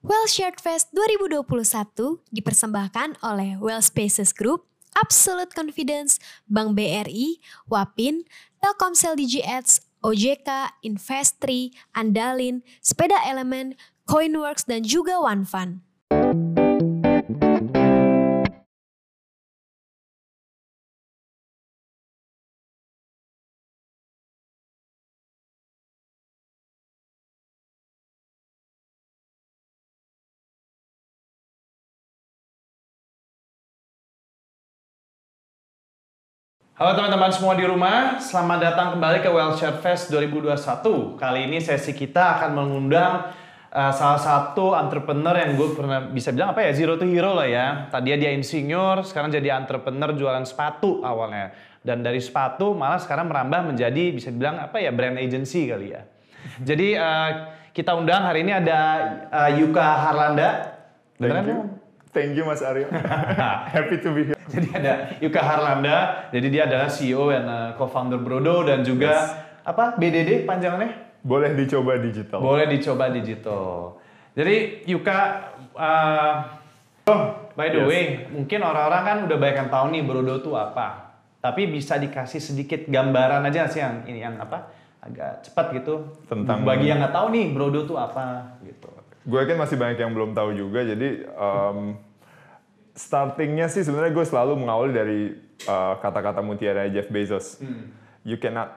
Well Shared Fest 2021 dipersembahkan oleh Well Spaces Group, Absolute Confidence, Bank BRI, Wapin, Telkomsel Digi Ads, OJK, Investri, Andalin, Sepeda Elemen, Coinworks, dan juga OneFund. Halo teman-teman semua di rumah, selamat datang kembali ke Well Share Fest 2021. Kali ini sesi kita akan mengundang uh, salah satu entrepreneur yang gue pernah bisa bilang apa ya zero to hero lah ya. Tadi dia insinyur, sekarang jadi entrepreneur jualan sepatu awalnya. Dan dari sepatu malah sekarang merambah menjadi bisa dibilang apa ya brand agency kali ya. Jadi uh, kita undang hari ini ada uh, Yuka Harlanda. Thank you. Thank you Mas Aryo. Happy to be here. Jadi ada Yuka Harlanda, jadi dia adalah CEO dan uh, co-founder Brodo dan juga yes. apa BDD panjangannya? Boleh dicoba digital. Boleh dicoba digital. Jadi Yuka, uh, oh, by the yes. way, mungkin orang-orang kan udah banyak yang tahu nih Brodo itu apa. Tapi bisa dikasih sedikit gambaran aja sih yang ini yang apa agak cepat gitu tentang bagi yang nggak tahu nih Brodo itu apa gitu. Gue yakin masih banyak yang belum tahu juga, jadi um, startingnya sih sebenarnya gue selalu mengawali dari uh, kata-kata mutiara Jeff Bezos. Hmm. You cannot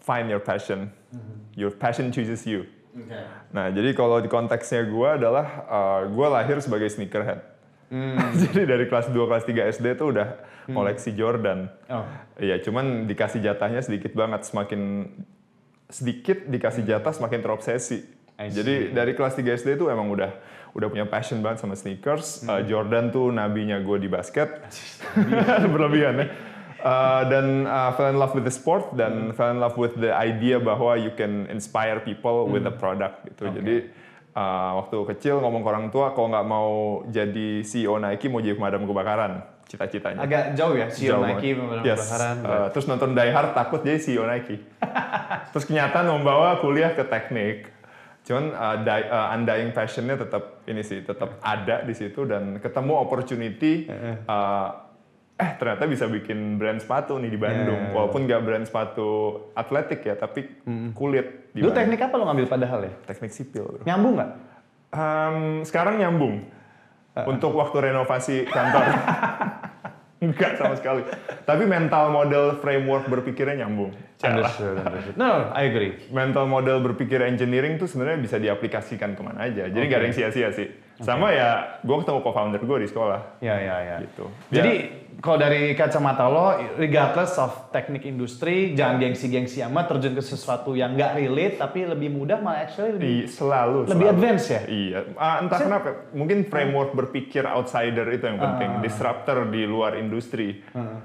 find your passion, hmm. your passion chooses you. Okay. Nah, jadi kalau di konteksnya gue adalah uh, gue lahir sebagai sneakerhead. Hmm. jadi dari kelas 2, kelas 3 SD tuh udah hmm. koleksi Jordan. Oh. Iya, cuman dikasih jatahnya sedikit banget, semakin sedikit dikasih hmm. jatah semakin terobsesi. Jadi dari kelas 3 SD itu emang udah udah punya passion banget sama sneakers. Hmm. Uh, Jordan tuh nabinya gue di basket. Berlebihan ya. Uh, dan uh, fell in love with the sport dan hmm. fell in love with the idea bahwa you can inspire people hmm. with the product gitu. Okay. Jadi uh, waktu kecil ngomong ke orang tua kalau nggak mau jadi CEO Nike mau jadi pemadam kebakaran cita-citanya. Agak jauh ya CEO jauh Nike pemadam yes. kebakaran. Uh, terus nonton Die Hard takut jadi CEO Nike. terus kenyataan membawa kuliah ke teknik Cuman uh, die, uh, undying passionnya tetap ini sih, tetap ada di situ dan ketemu opportunity. Uh, eh ternyata bisa bikin brand sepatu nih di Bandung. Yeah. Walaupun nggak brand sepatu atletik ya, tapi kulit. Di Lu teknik apa lo ngambil padahal ya? Teknik sipil. Bro. Nyambung nggak? Um, sekarang nyambung. Uh. Untuk waktu renovasi kantor. Enggak sama sekali. Tapi mental model framework berpikirnya nyambung. Understood, No, I agree. Mental model berpikir engineering tuh sebenarnya bisa diaplikasikan ke mana aja. Jadi okay. gak ada yang sia-sia sih. Sama okay. ya, gue ketemu co-founder gue di sekolah. Ya, ya, ya. Gitu. Jadi ya. kalau dari kacamata lo, regardless of teknik industri, jangan gengsi-gengsi amat terjun ke sesuatu yang gak relate, tapi lebih mudah malah actually lebih I, selalu lebih selalu. advance ya. Iya. Uh, entah kenapa, mungkin framework berpikir outsider itu yang penting, uh, disruptor di luar industri. Uh,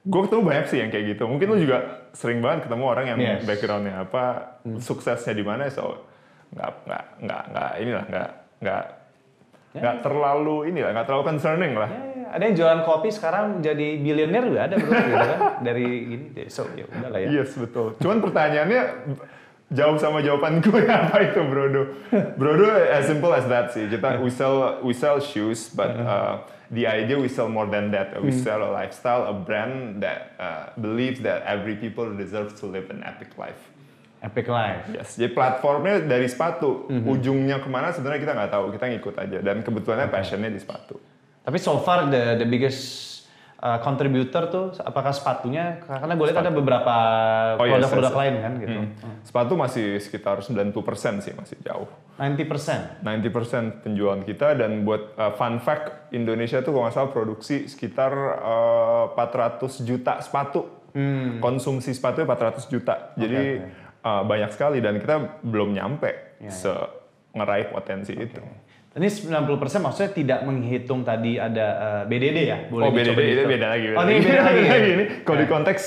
gue ketemu banyak sih yang kayak gitu. Mungkin lu juga sering banget ketemu orang yang yes. backgroundnya apa, hmm. suksesnya di mana, so nggak nggak nggak nggak inilah nggak nggak Ya. nggak terlalu ini lah, nggak terlalu concerning lah. Ya, ya. Ada yang jualan kopi sekarang jadi bilioner juga ada bro, gitu kan? Dari gini, so ya udah lah ya. Yes betul. Cuman pertanyaannya jauh sama jawaban gue apa itu Brodo? Brodo as simple as that sih. Kita we sell we sell shoes, but uh, the idea we sell more than that. We hmm. sell a lifestyle, a brand that uh, believes that every people deserves to live an epic life. Epic Life. Yes. Jadi platformnya dari sepatu. Mm-hmm. Ujungnya ke mana sebenarnya kita nggak tahu. Kita ngikut aja. Dan kebetulannya okay. passionnya di sepatu. Tapi so far the the biggest uh, contributor tuh apakah sepatunya? Karena gue lihat ada beberapa oh, produk-produk yes, yes. lain kan gitu. Hmm. Hmm. Sepatu masih sekitar 90% sih masih jauh. 90%? 90% penjualan kita dan buat uh, fun fact Indonesia tuh kalau nggak salah produksi sekitar uh, 400 juta sepatu. Hmm. Konsumsi sepatu 400 juta. Okay, Jadi okay uh, banyak sekali dan kita belum nyampe ya, se ya. ngeraih potensi okay. itu. Ini 90% maksudnya tidak menghitung tadi ada uh, eh, BDD ya? Boleh oh BDD itu beda lagi. Beda oh ini beda lagi. ya? ini kalau di konteks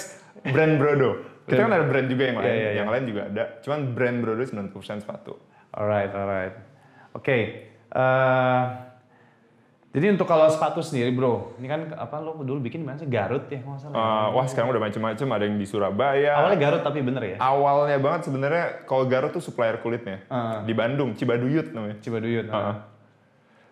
brand Brodo. Kita kan ada brand juga yang lain, yeah, yeah, yeah. yang lain juga ada. Cuman brand Brodo 90% sepatu. Alright, alright. Oke. Okay. Uh, Jadi untuk kalau sepatu sendiri bro, ini kan apa lo dulu bikin mana sih? Garut ya kalau nggak salah. Eh, wah sekarang udah macam-macam ada yang di Surabaya. Awalnya Garut tapi bener ya? Awalnya banget sebenarnya kalau Garut tuh supplier kulitnya Ah. di Bandung Cibaduyut namanya. Cibaduyut. Heeh.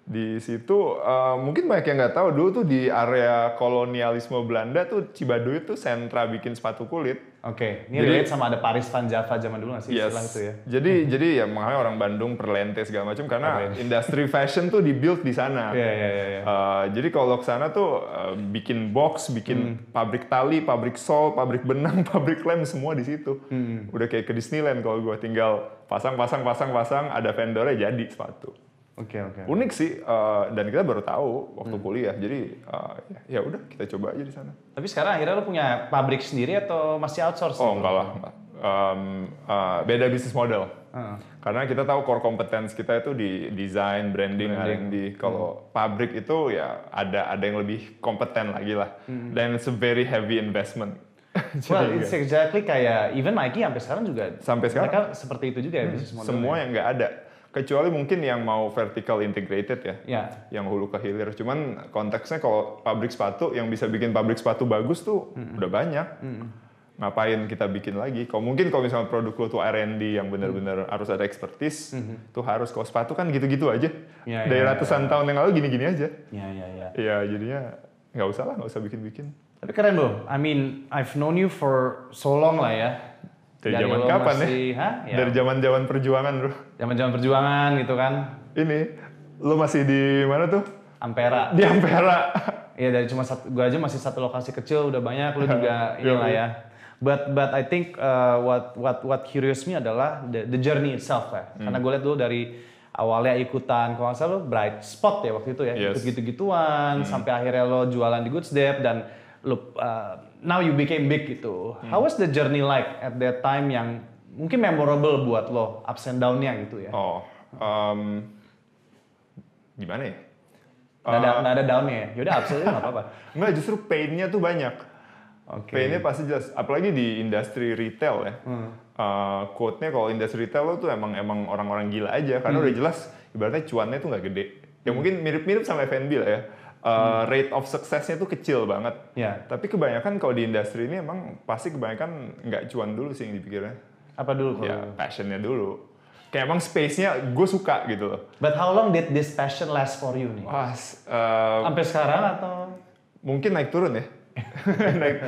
Di situ eh, mungkin banyak yang nggak tahu dulu tuh di area kolonialisme Belanda tuh Cibaduyut tuh sentra bikin sepatu kulit. Oke, ini Jadi- relate sama ada Paris Van Java zaman dulu nggak sih istilah itu ya? Jadi jadi ya makanya orang Bandung perlente segala macam karena industri fashion tuh dibuild di sana. Iya iya iya. iya. Uh, jadi kalau ke sana tuh uh, bikin box, bikin Hmm. pabrik tali, pabrik sol, pabrik benang, pabrik lem semua di situ. Hmm. Udah kayak ke Disneyland kalau gue tinggal pasang, pasang, pasang, pasang, ada vendornya jadi sepatu. Oke oke. Unik sih uh, dan kita baru tahu waktu Hmm. kuliah. Jadi uh, ya udah kita coba aja di sana. Tapi sekarang akhirnya lo punya pabrik sendiri atau masih outsource? Oh enggak lah, enggak. Um, uh, beda bisnis model. Heeh. Karena kita tahu core competence kita itu di design, branding, Branding. R&D. Kalau pabrik itu ya ada ada yang lebih kompeten lagi lah. Dan it's a very heavy investment. Well, it's exactly kayak even Nike sampai sekarang juga. Sampai sekarang. Mereka seperti itu juga ya bisnis modelnya. semua yang nggak ada. Kecuali mungkin yang mau vertical integrated ya. Ya. Yang hulu ke hilir. Cuman konteksnya kalau pabrik sepatu yang bisa bikin pabrik sepatu bagus tuh udah banyak. Ngapain kita bikin lagi? Kalau mungkin kalau misalnya produk lo tuh R&D yang benar-benar harus ada expertise, tuh harus. Kalau sepatu kan gitu-gitu aja. Ya, Dari ya, ratusan tahun yang lalu gini-gini aja. Ya ya ya. Iya, jadinya nggak usah lah, nggak usah bikin-bikin. Tapi keren bro. I mean, I've known you for so long lah ya. Dari zaman lo kapan masih, ya? Hah? ya? Dari zaman-zaman perjuangan, bro. zaman-zaman perjuangan gitu kan. Ini, lo masih di mana tuh? Ampera. Di Ampera. Iya dari cuma satu, gua aja masih satu lokasi kecil udah banyak, lu juga Iya, inilah iya. ya. But but I think uh, what what what curious me adalah the, the journey itself ya. Hmm. Karena gue lihat dulu dari awalnya ikutan, kalau nggak salah lu bright spot ya waktu itu ya, Yes. ikut gitu-gituan, sampai akhirnya lo jualan di Good Step dan lo uh, now you became big gitu. How was the journey like at that time yang mungkin memorable buat lo, ups and down-nya gitu ya? Oh, um, gimana ya? Nggak ada, nggak ada down-nya ya? Yaudah ups aja nggak apa-apa. Enggak, justru pain-nya tuh banyak. Oke. Pain-nya pasti jelas. Apalagi di industri retail ya. Uh, quote-nya kalau industri retail lo tuh emang emang orang-orang gila aja. Karena udah jelas ibaratnya cuannya tuh nggak gede. Ya mungkin mirip-mirip sama F&B lah ya. Uh, Rate of success-nya tuh kecil banget. Ya. Tapi kebanyakan kalau di industri ini emang pasti kebanyakan nggak cuan dulu sih yang dipikirnya. Apa dulu? kalau- Ya passion-nya dulu. Kayak emang space-nya gue suka gitu loh. But how long did this passion last for you nih? Wah, uh, Sampai sekarang atau? mungkin naik turun ya. naik.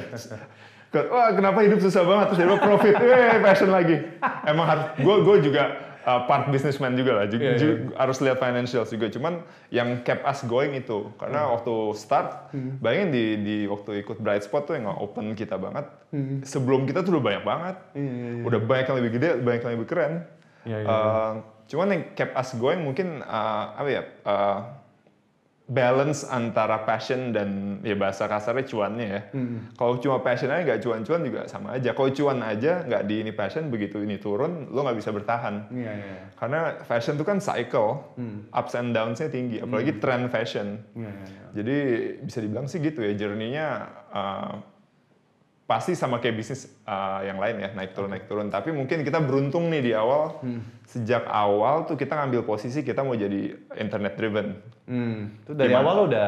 Wah kenapa hidup susah banget terus tiba profit, eh passion lagi. Emang harus, gue gue juga uh, part businessman juga lah, ju- Iya, ju- harus lihat financials juga. Cuman yang kept us going itu, karena Hmm. waktu start, bayangin di, di waktu ikut Bright Spot tuh yang open kita banget. Hmm. Sebelum kita tuh udah banyak banget, udah banyak yang lebih gede, banyak yang lebih keren. Iya, iya, Uh, cuman yang kept us going mungkin uh, apa ya? uh, balance antara passion dan ya bahasa kasarnya cuannya ya. Hmm. Kalau cuma passion aja nggak cuan-cuan juga sama aja. Kalau cuan aja nggak di ini passion begitu ini turun lo nggak bisa bertahan. Iya, iya. Karena fashion itu kan cycle, Hmm. ups and downs-nya tinggi, apalagi trend fashion. Iya, iya, iya. Jadi bisa dibilang sih gitu ya, journey-nya uh, pasti sama kayak bisnis uh, yang lain ya, naik turun naik turun. Tapi mungkin kita beruntung nih di awal, Hmm. sejak awal tuh kita ngambil posisi kita mau jadi internet driven. Hmm. Itu dari Gimana? awal lo udah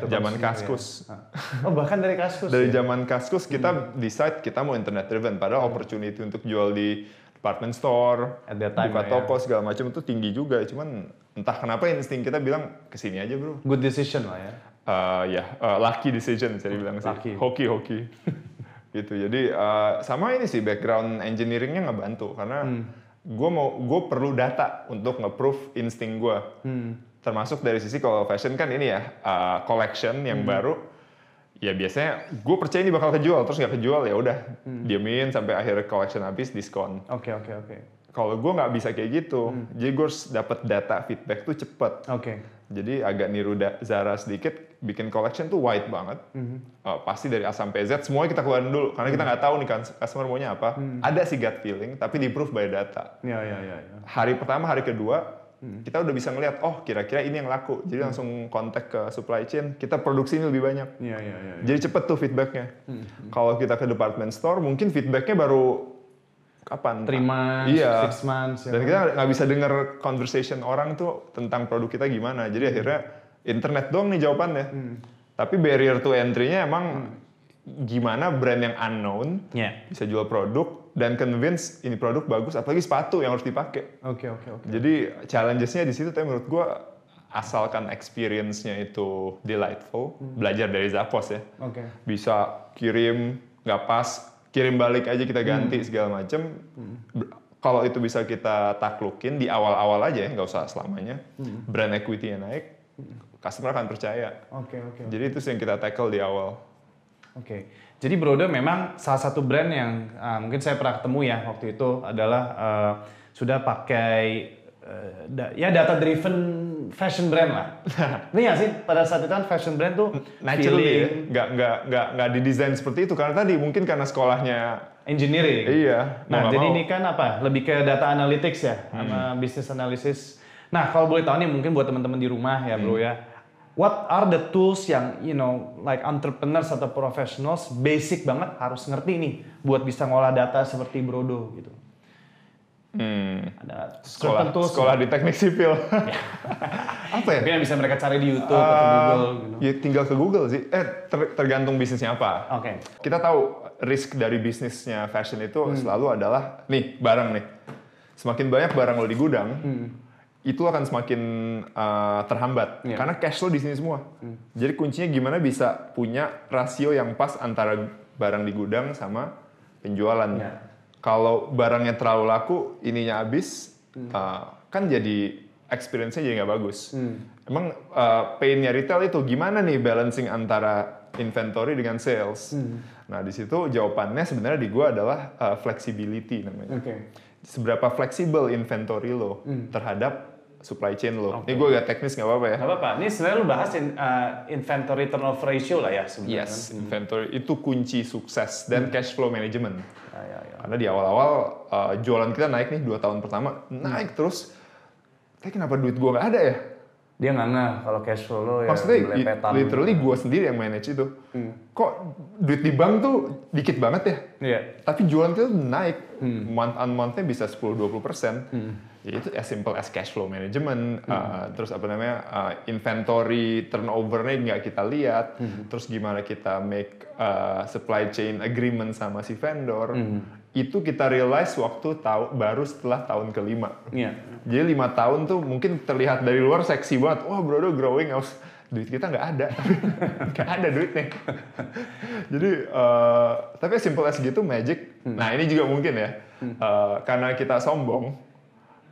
to zaman Kaskus. ya? Oh bahkan dari kaskus Dari ya? zaman Kaskus kita decide kita mau internet driven, padahal opportunity untuk jual di department store, buka ya. toko segala macam itu tinggi juga. Cuman entah kenapa insting kita bilang ke sini aja bro. Good decision lah ya. Uh, ya, uh, lucky decision bisa dibilang sih. Lucky. Hoki, hoki. gitu. Jadi uh, sama ini sih background engineeringnya ngebantu karena Hmm. gue mau gue perlu data untuk nge-proof insting gue. Hmm. Termasuk dari sisi kalau fashion kan ini ya uh, collection yang Hmm. baru. Ya biasanya gue percaya ini bakal kejual terus nggak kejual ya udah Hmm. diemin sampai akhirnya collection habis diskon. Oke oke oke. Kalau gue nggak bisa kayak gitu, Hmm. jadi gue harus dapat data feedback tuh cepet. Oke. Jadi agak niru Zara sedikit, bikin collection tuh white banget. Uh, pasti dari A sampai Z, semuanya kita keluarin dulu. Karena kita nggak tahu nih kan customer maunya apa. Ada sih gut feeling, tapi di proof by data. Iya iya iya. Hari pertama, hari kedua, kita udah bisa ngeliat, oh kira-kira ini yang laku. Jadi langsung kontak ke supply chain, kita produksi ini lebih banyak. Iya iya iya. Jadi cepet tuh feedbacknya. Kalau kita ke department store, mungkin feedbacknya baru kapan? Months, Iya. six months. ya Dan kita nggak bisa denger conversation orang tuh tentang produk kita gimana. Jadi akhirnya internet doang nih jawabannya. Tapi barrier to entry-nya emang gimana brand yang unknown Ya. bisa jual produk dan convince ini produk bagus, apalagi sepatu yang harus dipakai. Oke oke oke. Jadi challenges-nya di situ, tapi menurut gua asalkan experience-nya itu delightful, belajar dari Zappos ya. Oke. Bisa kirim nggak pas, kirim balik aja kita ganti segala macem. Ber- Kalau itu bisa kita taklukin di awal-awal aja ya, nggak usah selamanya. Brand equity-nya naik, customer akan percaya. Oke oke. Jadi itu sih yang kita tackle di awal. Oke, jadi Brodo memang salah satu brand yang uh, mungkin saya pernah ketemu ya waktu itu adalah uh, sudah pakai uh, da- ya data driven fashion brand lah. Ini nggak sih pada saat itu kan fashion brand tuh Naturally ya, nggak nggak nggak nggak didesain seperti itu karena tadi mungkin karena sekolahnya engineering. iya. Nah, jadi mau. ini kan apa? Lebih ke data analytics ya, sama business analysis. Nah, kalau boleh tahu nih mungkin buat teman-teman di rumah ya, Bro ya. What are the tools yang you know like entrepreneurs atau professionals basic banget harus ngerti nih buat bisa ngolah data seperti Brodo gitu. Hmm, Ada sekolah tools sekolah di teknik sipil. apa ya? mungkin yang bisa mereka cari di YouTube atau Uh, Google gitu. Ya tinggal ke Google sih. Eh ter- tergantung bisnisnya apa. Oke. Kita tahu risk dari bisnisnya fashion itu Hmm. selalu adalah nih barang nih. Semakin banyak barang lo di gudang, itu akan semakin uh, terhambat. Hmm. karena cash flow di sini semua. Jadi kuncinya gimana bisa punya rasio yang pas antara barang di gudang sama penjualan. Iya. Kalau barangnya terlalu laku, ininya habis, Hmm. uh, kan jadi experience-nya jadi nggak bagus. Emang uh, pain-nya retail itu gimana nih balancing antara inventory dengan sales? Hmm. Nah di situ jawabannya sebenarnya di gua adalah uh, flexibility namanya. Oke. Seberapa fleksibel inventory lo Hmm. terhadap supply chain lo. Ini gue agak teknis nggak apa-apa ya. Gak apa-apa. Ini sebenarnya lu bahas in- uh, inventory turnover ratio lah ya sebenarnya. Yes, inventory itu kunci sukses dan cash flow management. Ya, ya, ya. Karena di awal-awal uh, jualan kita naik nih dua tahun pertama naik terus. Tapi kenapa duit gua nggak ada ya? Dia nggak ngeh kalau cash flow lo ya Maksudnya belepetan. literally gua sendiri yang manage itu. Kok duit di bank tuh dikit banget ya? Iya. Tapi jualan kita tuh naik month on month-nya bisa 10-20 persen. Ya itu as simple as cash flow management. uh, terus apa namanya uh, inventory turnover-nya nggak kita lihat. Terus gimana kita make uh, supply chain agreement sama si vendor. Itu kita realize waktu tahu baru setelah tahun kelima. Iya. Jadi lima tahun tuh mungkin terlihat dari luar seksi banget. Wah bro, growing harus duit kita nggak ada, nggak ada duitnya. Jadi eh, tapi simple as gitu magic. Nah ini juga mungkin ya, Eh, karena kita sombong,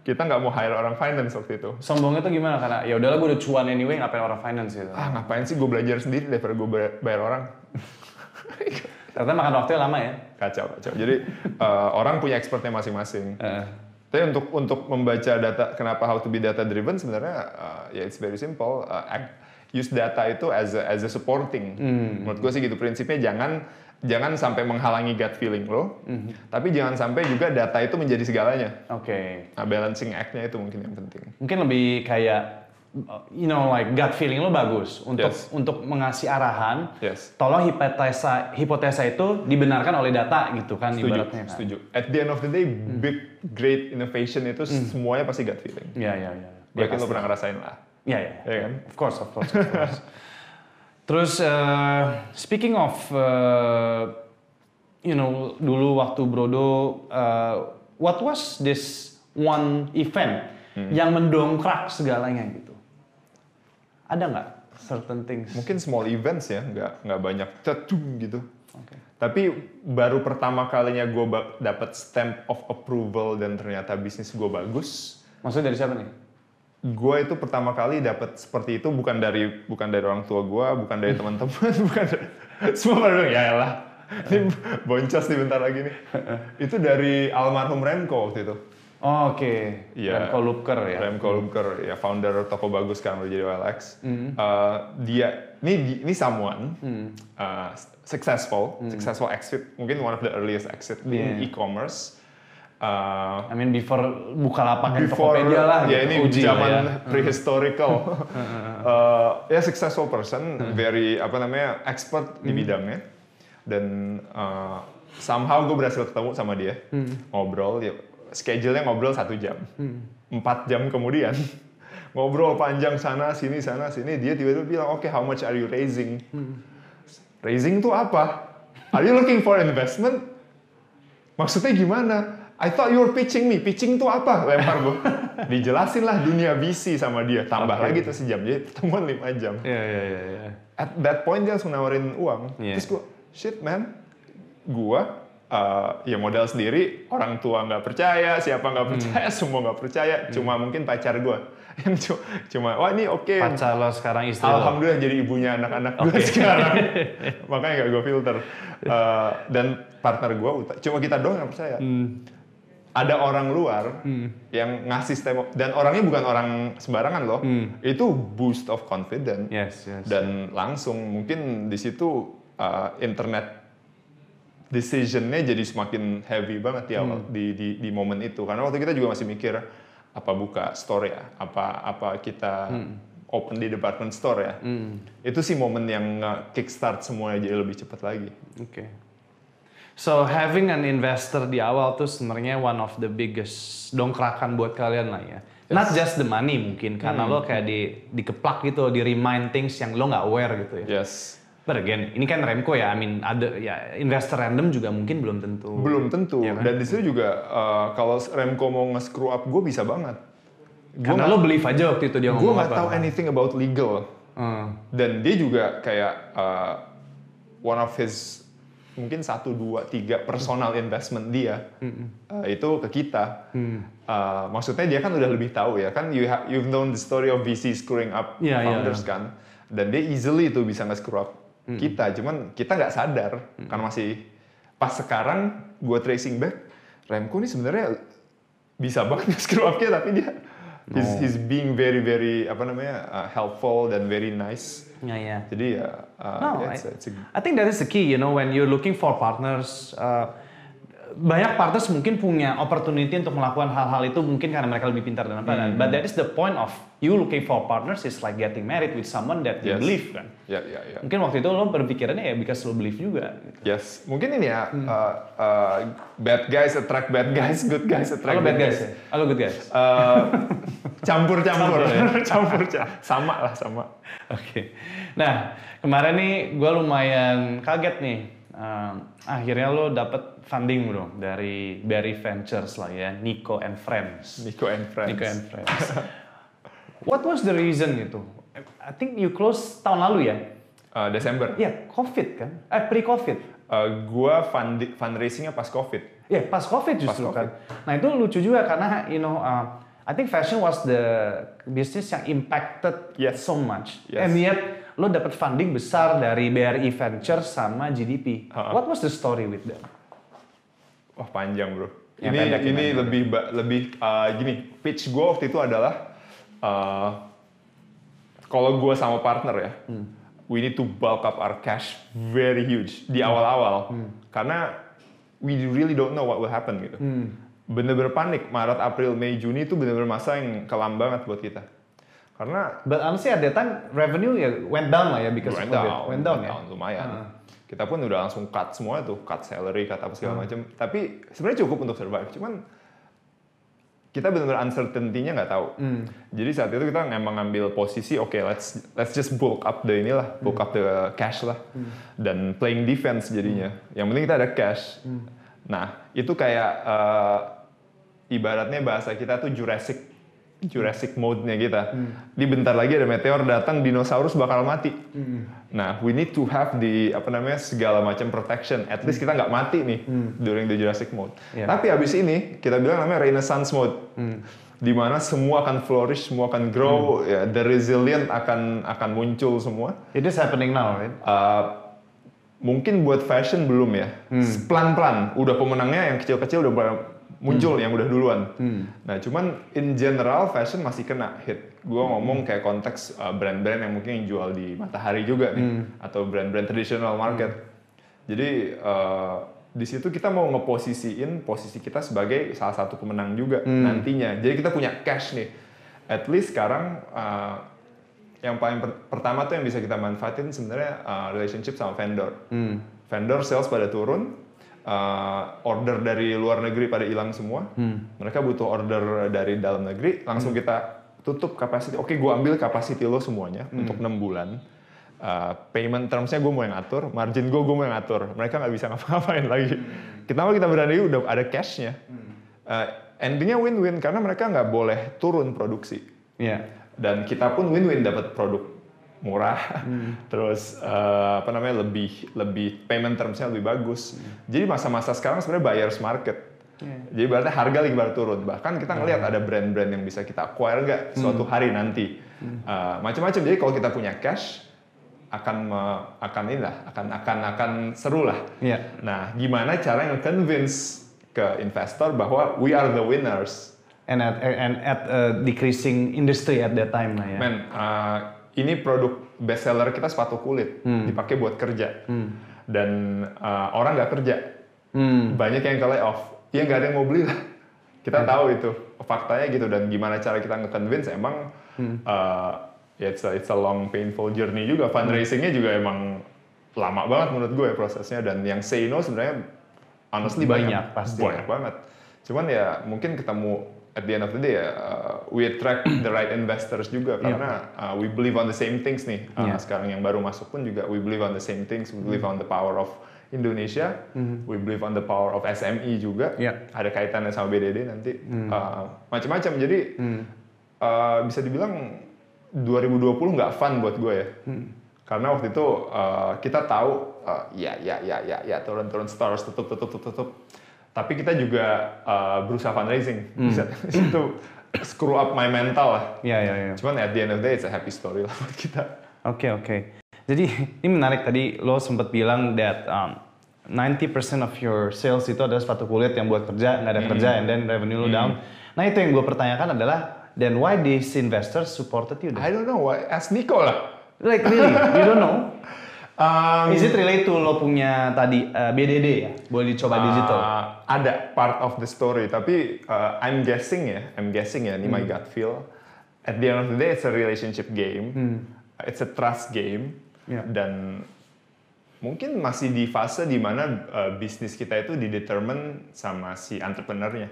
kita nggak mau hire orang finance waktu itu. Sombongnya tuh gimana? Karena ya udahlah gue udah cuan anyway ngapain orang finance gitu. Ah ngapain sih gue belajar sendiri daripada gue bayar orang. Ternyata makan waktunya lama ya. Kacau kacau. Jadi eh, orang punya expertnya masing-masing. Heeh. Tapi untuk untuk membaca data, kenapa how to be data driven sebenarnya uh, ya it's very simple. Uh, act- use data itu as a, as a supporting. Menurut gue sih gitu prinsipnya jangan jangan sampai menghalangi gut feeling lo, tapi jangan sampai juga data itu menjadi segalanya. Oke. Nah balancing act-nya itu mungkin yang penting. Mungkin lebih kayak you know like gut feeling lo bagus untuk Yes. untuk mengasih arahan. Yes. Tolong hipotesa hipotesa itu dibenarkan oleh data gitu kan Setuju, ibaratnya kan. setuju. At the end of the day, big great innovation itu semuanya pasti gut feeling. Iya iya iya. Yakin lo pernah ngerasain lah. Iya iya. Iya kan? Of course of course. Of course. Terus eh, speaking of eh, you know dulu waktu Brodo eh, what was this one event yang mendongkrak segalanya gitu? Ada nggak certain things? Mungkin small events ya, nggak nggak banyak cetung gitu. Oke. Tapi baru pertama kalinya gue dapat stamp of approval dan ternyata bisnis gue bagus. Maksudnya dari siapa nih? Gue itu pertama kali dapat seperti itu bukan dari bukan dari orang tua gue, bukan dari teman-teman, bukan dari, semua pada bilang ya elah, ini boncos nih bentar lagi nih. itu dari almarhum Remco waktu itu. Oh, Oke. Iya. Remco Lupker ya. Remco Lumker, ya founder toko bagus sekarang udah jadi OLX. Hmm. Uh, dia, ini ini someone uh, successful, successful exit, mungkin one of the earliest exit in Hmm. Iya. e-commerce. Uh, I mean before Bukalapak before Tokopedia lah ya gitu. ini Uji zaman ya. prehistorical uh, ya successful person very apa namanya expert di bidangnya dan uh, somehow gue berhasil ketemu sama dia ngobrol ya schedule-nya ngobrol satu jam. Empat jam kemudian ngobrol panjang sana sini sana sini dia tiba-tiba bilang oke how much are you raising? Raising tuh apa? Are you looking for investment? Maksudnya gimana? I thought you were pitching me. Pitching tuh apa? Lempar gue dijelasin lah dunia VC sama dia. Tambah Oke. lagi tuh sejam. Jadi pertemuan 5 jam. Iya, iya, iya. iya. at that point dia langsung nawarin uang. Iya. terus gue shit man. Gue uh, ya modal sendiri orang tua nggak percaya siapa Hmm. nggak percaya semua nggak percaya cuma mungkin pacar gue yang cu- cuma wah ini oke Pacar lo sekarang istri lo. alhamdulillah jadi ibunya anak-anak gue sekarang makanya nggak gue filter Uh, dan partner gue cuma kita doang yang percaya Hmm. ada orang luar yang ngasih stemo dan orangnya bukan orang sembarangan loh itu boost of confidence Hmm. Yes, yes. dan langsung mungkin di situ uh, internet decisionnya jadi semakin heavy banget awal Hmm. di, di di momen itu karena waktu kita juga masih mikir apa buka store ya apa apa kita Hmm. open di department store ya itu sih momen yang kickstart semuanya jadi lebih cepat lagi Oke. So having an investor di awal tuh sebenarnya one of the biggest dongkrakan buat kalian lah ya. Not just the money mungkin karena lo kayak di dikeplak gitu, di remind things yang lo nggak aware gitu ya. yes But again, ini kan Remco ya, I mean ada ya investor random juga mungkin belum tentu. belum tentu Iya kan? dan di situ juga uh, kalau Remco mau nge-screw up gue bisa banget Karena lo believe aja waktu itu dia gue ngomong nggak apa. tahu anything about legal Hmm. dan dia juga kayak uh, one of his mungkin satu dua tiga personal investment dia uh, itu ke kita Mm. Uh, maksudnya dia kan udah lebih tahu ya kan you ha- you've known the story of VC screwing up Iya, iya, founders iya. kan dan dia easily tuh bisa nge-screw up Hmm. kita cuman kita nggak sadar karena masih pas sekarang gue tracing back Remco ini sebenarnya bisa banget nge-screw up kita tapi dia he's, Oh. he's being very very apa namanya uh, helpful dan very nice Ya ya. jadi ya uh, No, yeah, I, it's a- it's a- I think that is the key, you know, when you're looking for partners. uh, banyak partners mungkin punya opportunity untuk melakukan hal-hal itu mungkin karena mereka lebih pintar dan apa. Hmm. But that is the point of you looking for partners is like getting married with someone that you Yes. believe kan. ya ya ya Mungkin waktu itu lo berpikirannya ya because lo believe juga. Gitu. Yes, mungkin ini ya Hmm. uh, uh, bad guys attract bad guys, good guys attract bad guys ya? Halo good guys. Uh, campur-campur, Campur ya? campur ca- sama lah sama. Oke. Nah, kemarin nih gue lumayan kaget nih. Um, akhirnya lo dapet funding bro dari Berry Ventures lah ya, Nico and Friends. Nico and friends. Nico and Friends. What was the reason gitu? I think you close tahun lalu ya? Uh, Desember. Iya, COVID kan? Eh, pre-COVID. Uh, gua fund fundraisingnya pas COVID. Iya, pas COVID justru Pas kan. Nah itu lucu juga karena, you know, uh, I think fashion was the business yang impacted Yes. so much. Yes. And yet, lo dapat funding besar dari BRI Ventures sama GDP. Ha-ha. What was the story with them? Wah panjang bro. Yang ini pendek ini gimana? lebih ba- lebih uh, gini. Pitch gue waktu itu adalah uh, kalau gue sama partner ya, we need to bulk up our cash very huge di awal-awal karena we really don't know what will happen gitu. Bener-bener panik Maret, April, Mei, Juni itu bener-bener masa yang kelam banget buat kita. Karena But honestly at that time, revenue ya went down lah ya because went COVID. down, Went down ya? lumayan. Ah. Kita pun udah langsung cut semua tuh, cut salary, cut apa segala macam. Tapi sebenarnya cukup untuk survive. Cuman kita benar-benar uncertainty-nya nggak tahu. Hmm. Jadi saat itu kita emang ngambil posisi, oke let's let's just bulk up the inilah, bulk up the cash lah, Hmm. dan playing defense jadinya. Yang penting kita ada cash. Hmm. Nah itu kayak eh, ibaratnya bahasa kita tuh Jurassic Jurassic mode-nya kita. Di bentar lagi ada meteor datang, dinosaurus bakal mati. Nah, we need to have the apa namanya segala macam protection. At least kita nggak mati nih during the Jurassic mode. Iya. Tapi abis ini kita bilang namanya Renaissance mode. Di mana semua akan flourish, semua akan grow, ya, the resilient akan akan muncul semua. It is happening now, right? Uh, mungkin buat fashion belum ya. Pelan-pelan, udah pemenangnya yang kecil-kecil udah muncul yang udah duluan. Nah, cuman in general fashion masih kena hit. Gua ngomong kayak konteks uh, brand-brand yang mungkin yang jual di Matahari juga nih atau brand-brand traditional market. Jadi uh, di situ kita mau ngeposisiin posisi kita sebagai salah satu pemenang juga nantinya. Jadi kita punya cash nih. At least sekarang uh, yang paling per- pertama tuh yang bisa kita manfaatin sebenarnya uh, relationship sama vendor. Vendor sales pada turun, uh, order dari luar negeri pada hilang semua. Mereka butuh order dari dalam negeri, langsung kita tutup capacity. Oke, gue ambil capacity lo semuanya untuk enam bulan. Uh, payment termsnya gue mau yang atur, margin gue gue mau yang atur. Mereka nggak bisa ngapa-ngapain lagi. Kita mau kita berani udah ada cashnya. Uh, endingnya win-win karena mereka nggak boleh turun produksi. Iya. Dan kita pun win-win dapat produk murah, terus uh, apa namanya lebih lebih payment termsnya lebih bagus. Jadi masa-masa sekarang sebenarnya buyers market. Jadi berarti harga lagi baru turun. Bahkan kita ngelihat ada brand-brand yang bisa kita acquire nggak suatu hari nanti. Uh, Macam-macam. Jadi kalau kita punya cash akan me- akan inilah akan akan akan seru lah. Iya. Nah, gimana cara nge-convince ke investor bahwa we are the winners? And at and at a decreasing industry at that time lah ya. Men, uh, ini produk bestseller kita sepatu kulit, dipakai buat kerja. Dan uh, orang nggak kerja, Hmm. banyak yang ke layoff. Ya nggak ada yang mau beli lah. Kita tahu itu faktanya gitu dan gimana cara kita nge-convince emang uh, ya it's a, it's a long painful journey juga. Fundraisingnya juga emang lama banget menurut gue prosesnya dan yang say no sebenarnya honestly Banyak, pasti. banyak banget. Cuman ya mungkin ketemu at the end of the day uh, we attract the right investors juga karena uh, we believe on the same things nih. Uh, Iya. Sekarang yang baru masuk pun juga we believe on the same things. We believe on the power of Indonesia. We believe on the power of SME juga. Iya. Ada kaitannya sama BDD nanti. Uh, Macam-macam. Jadi uh, bisa dibilang 2020 nggak fun buat gue ya. Karena waktu itu uh, kita tahu uh, ya ya ya ya ya turun-turun stores tutup tutup tutup tutup. Tapi kita juga uh, berusaha fundraising. Bisa itu screw up my mental lah. Iya iya iya. Cuman at the end of the day it's a happy story lah buat kita. Oke oke. Jadi ini menarik tadi lo sempat bilang that um, 90% of your sales itu adalah sepatu kulit yang buat kerja nggak ada kerja and then revenue lo down. Nah itu yang gue pertanyakan adalah then why these investors supported you? then? I don't know, why- ask Nico lah. Like really, you don't know? Um, Is it relate to lo punya tadi uh, BDD ya? Boleh dicoba digital. Uh, ada part of the story, tapi uh, I'm guessing ya, I'm guessing ya, ini my Hmm. gut feel. At the end of the day, it's a relationship game, it's a trust game, Hmm. Yeah. dan mungkin masih di fase di mana uh, bisnis kita itu didetermine sama si entrepreneurnya,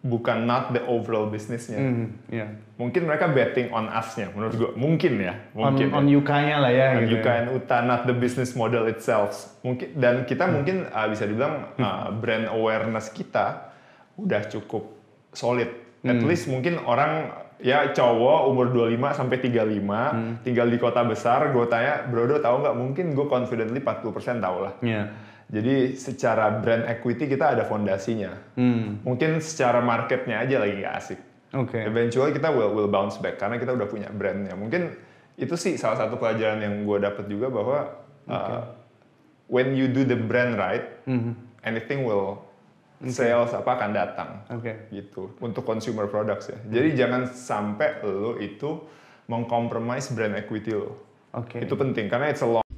bukan not the overall bisnisnya. Hmm, iya. Mungkin mereka betting on us-nya, menurut gua. Mungkin ya, On, mungkin. on ya. UK-nya lah ya. And gitu you ya. uta not the business model itself. Mungkin dan kita mungkin uh, bisa dibilang uh, brand awareness kita udah cukup solid. At least mungkin orang ya cowok umur 25 sampai 35 tinggal di kota besar, gue tanya, "Brodo tahu nggak? Mungkin gue confidently 40% tahu lah." Iya. Jadi secara brand equity kita ada fondasinya. Hmm. Mungkin secara marketnya aja lagi nggak asik. Oke. Eventually kita will will bounce back karena kita udah punya brandnya. Mungkin itu sih salah satu pelajaran yang gue dapat juga bahwa uh, when you do the brand right, anything will sales apa akan datang. Oke. Gitu untuk consumer products ya. Jadi jangan sampai lo itu mengcompromise brand equity lo. Oke. Itu penting karena it's a long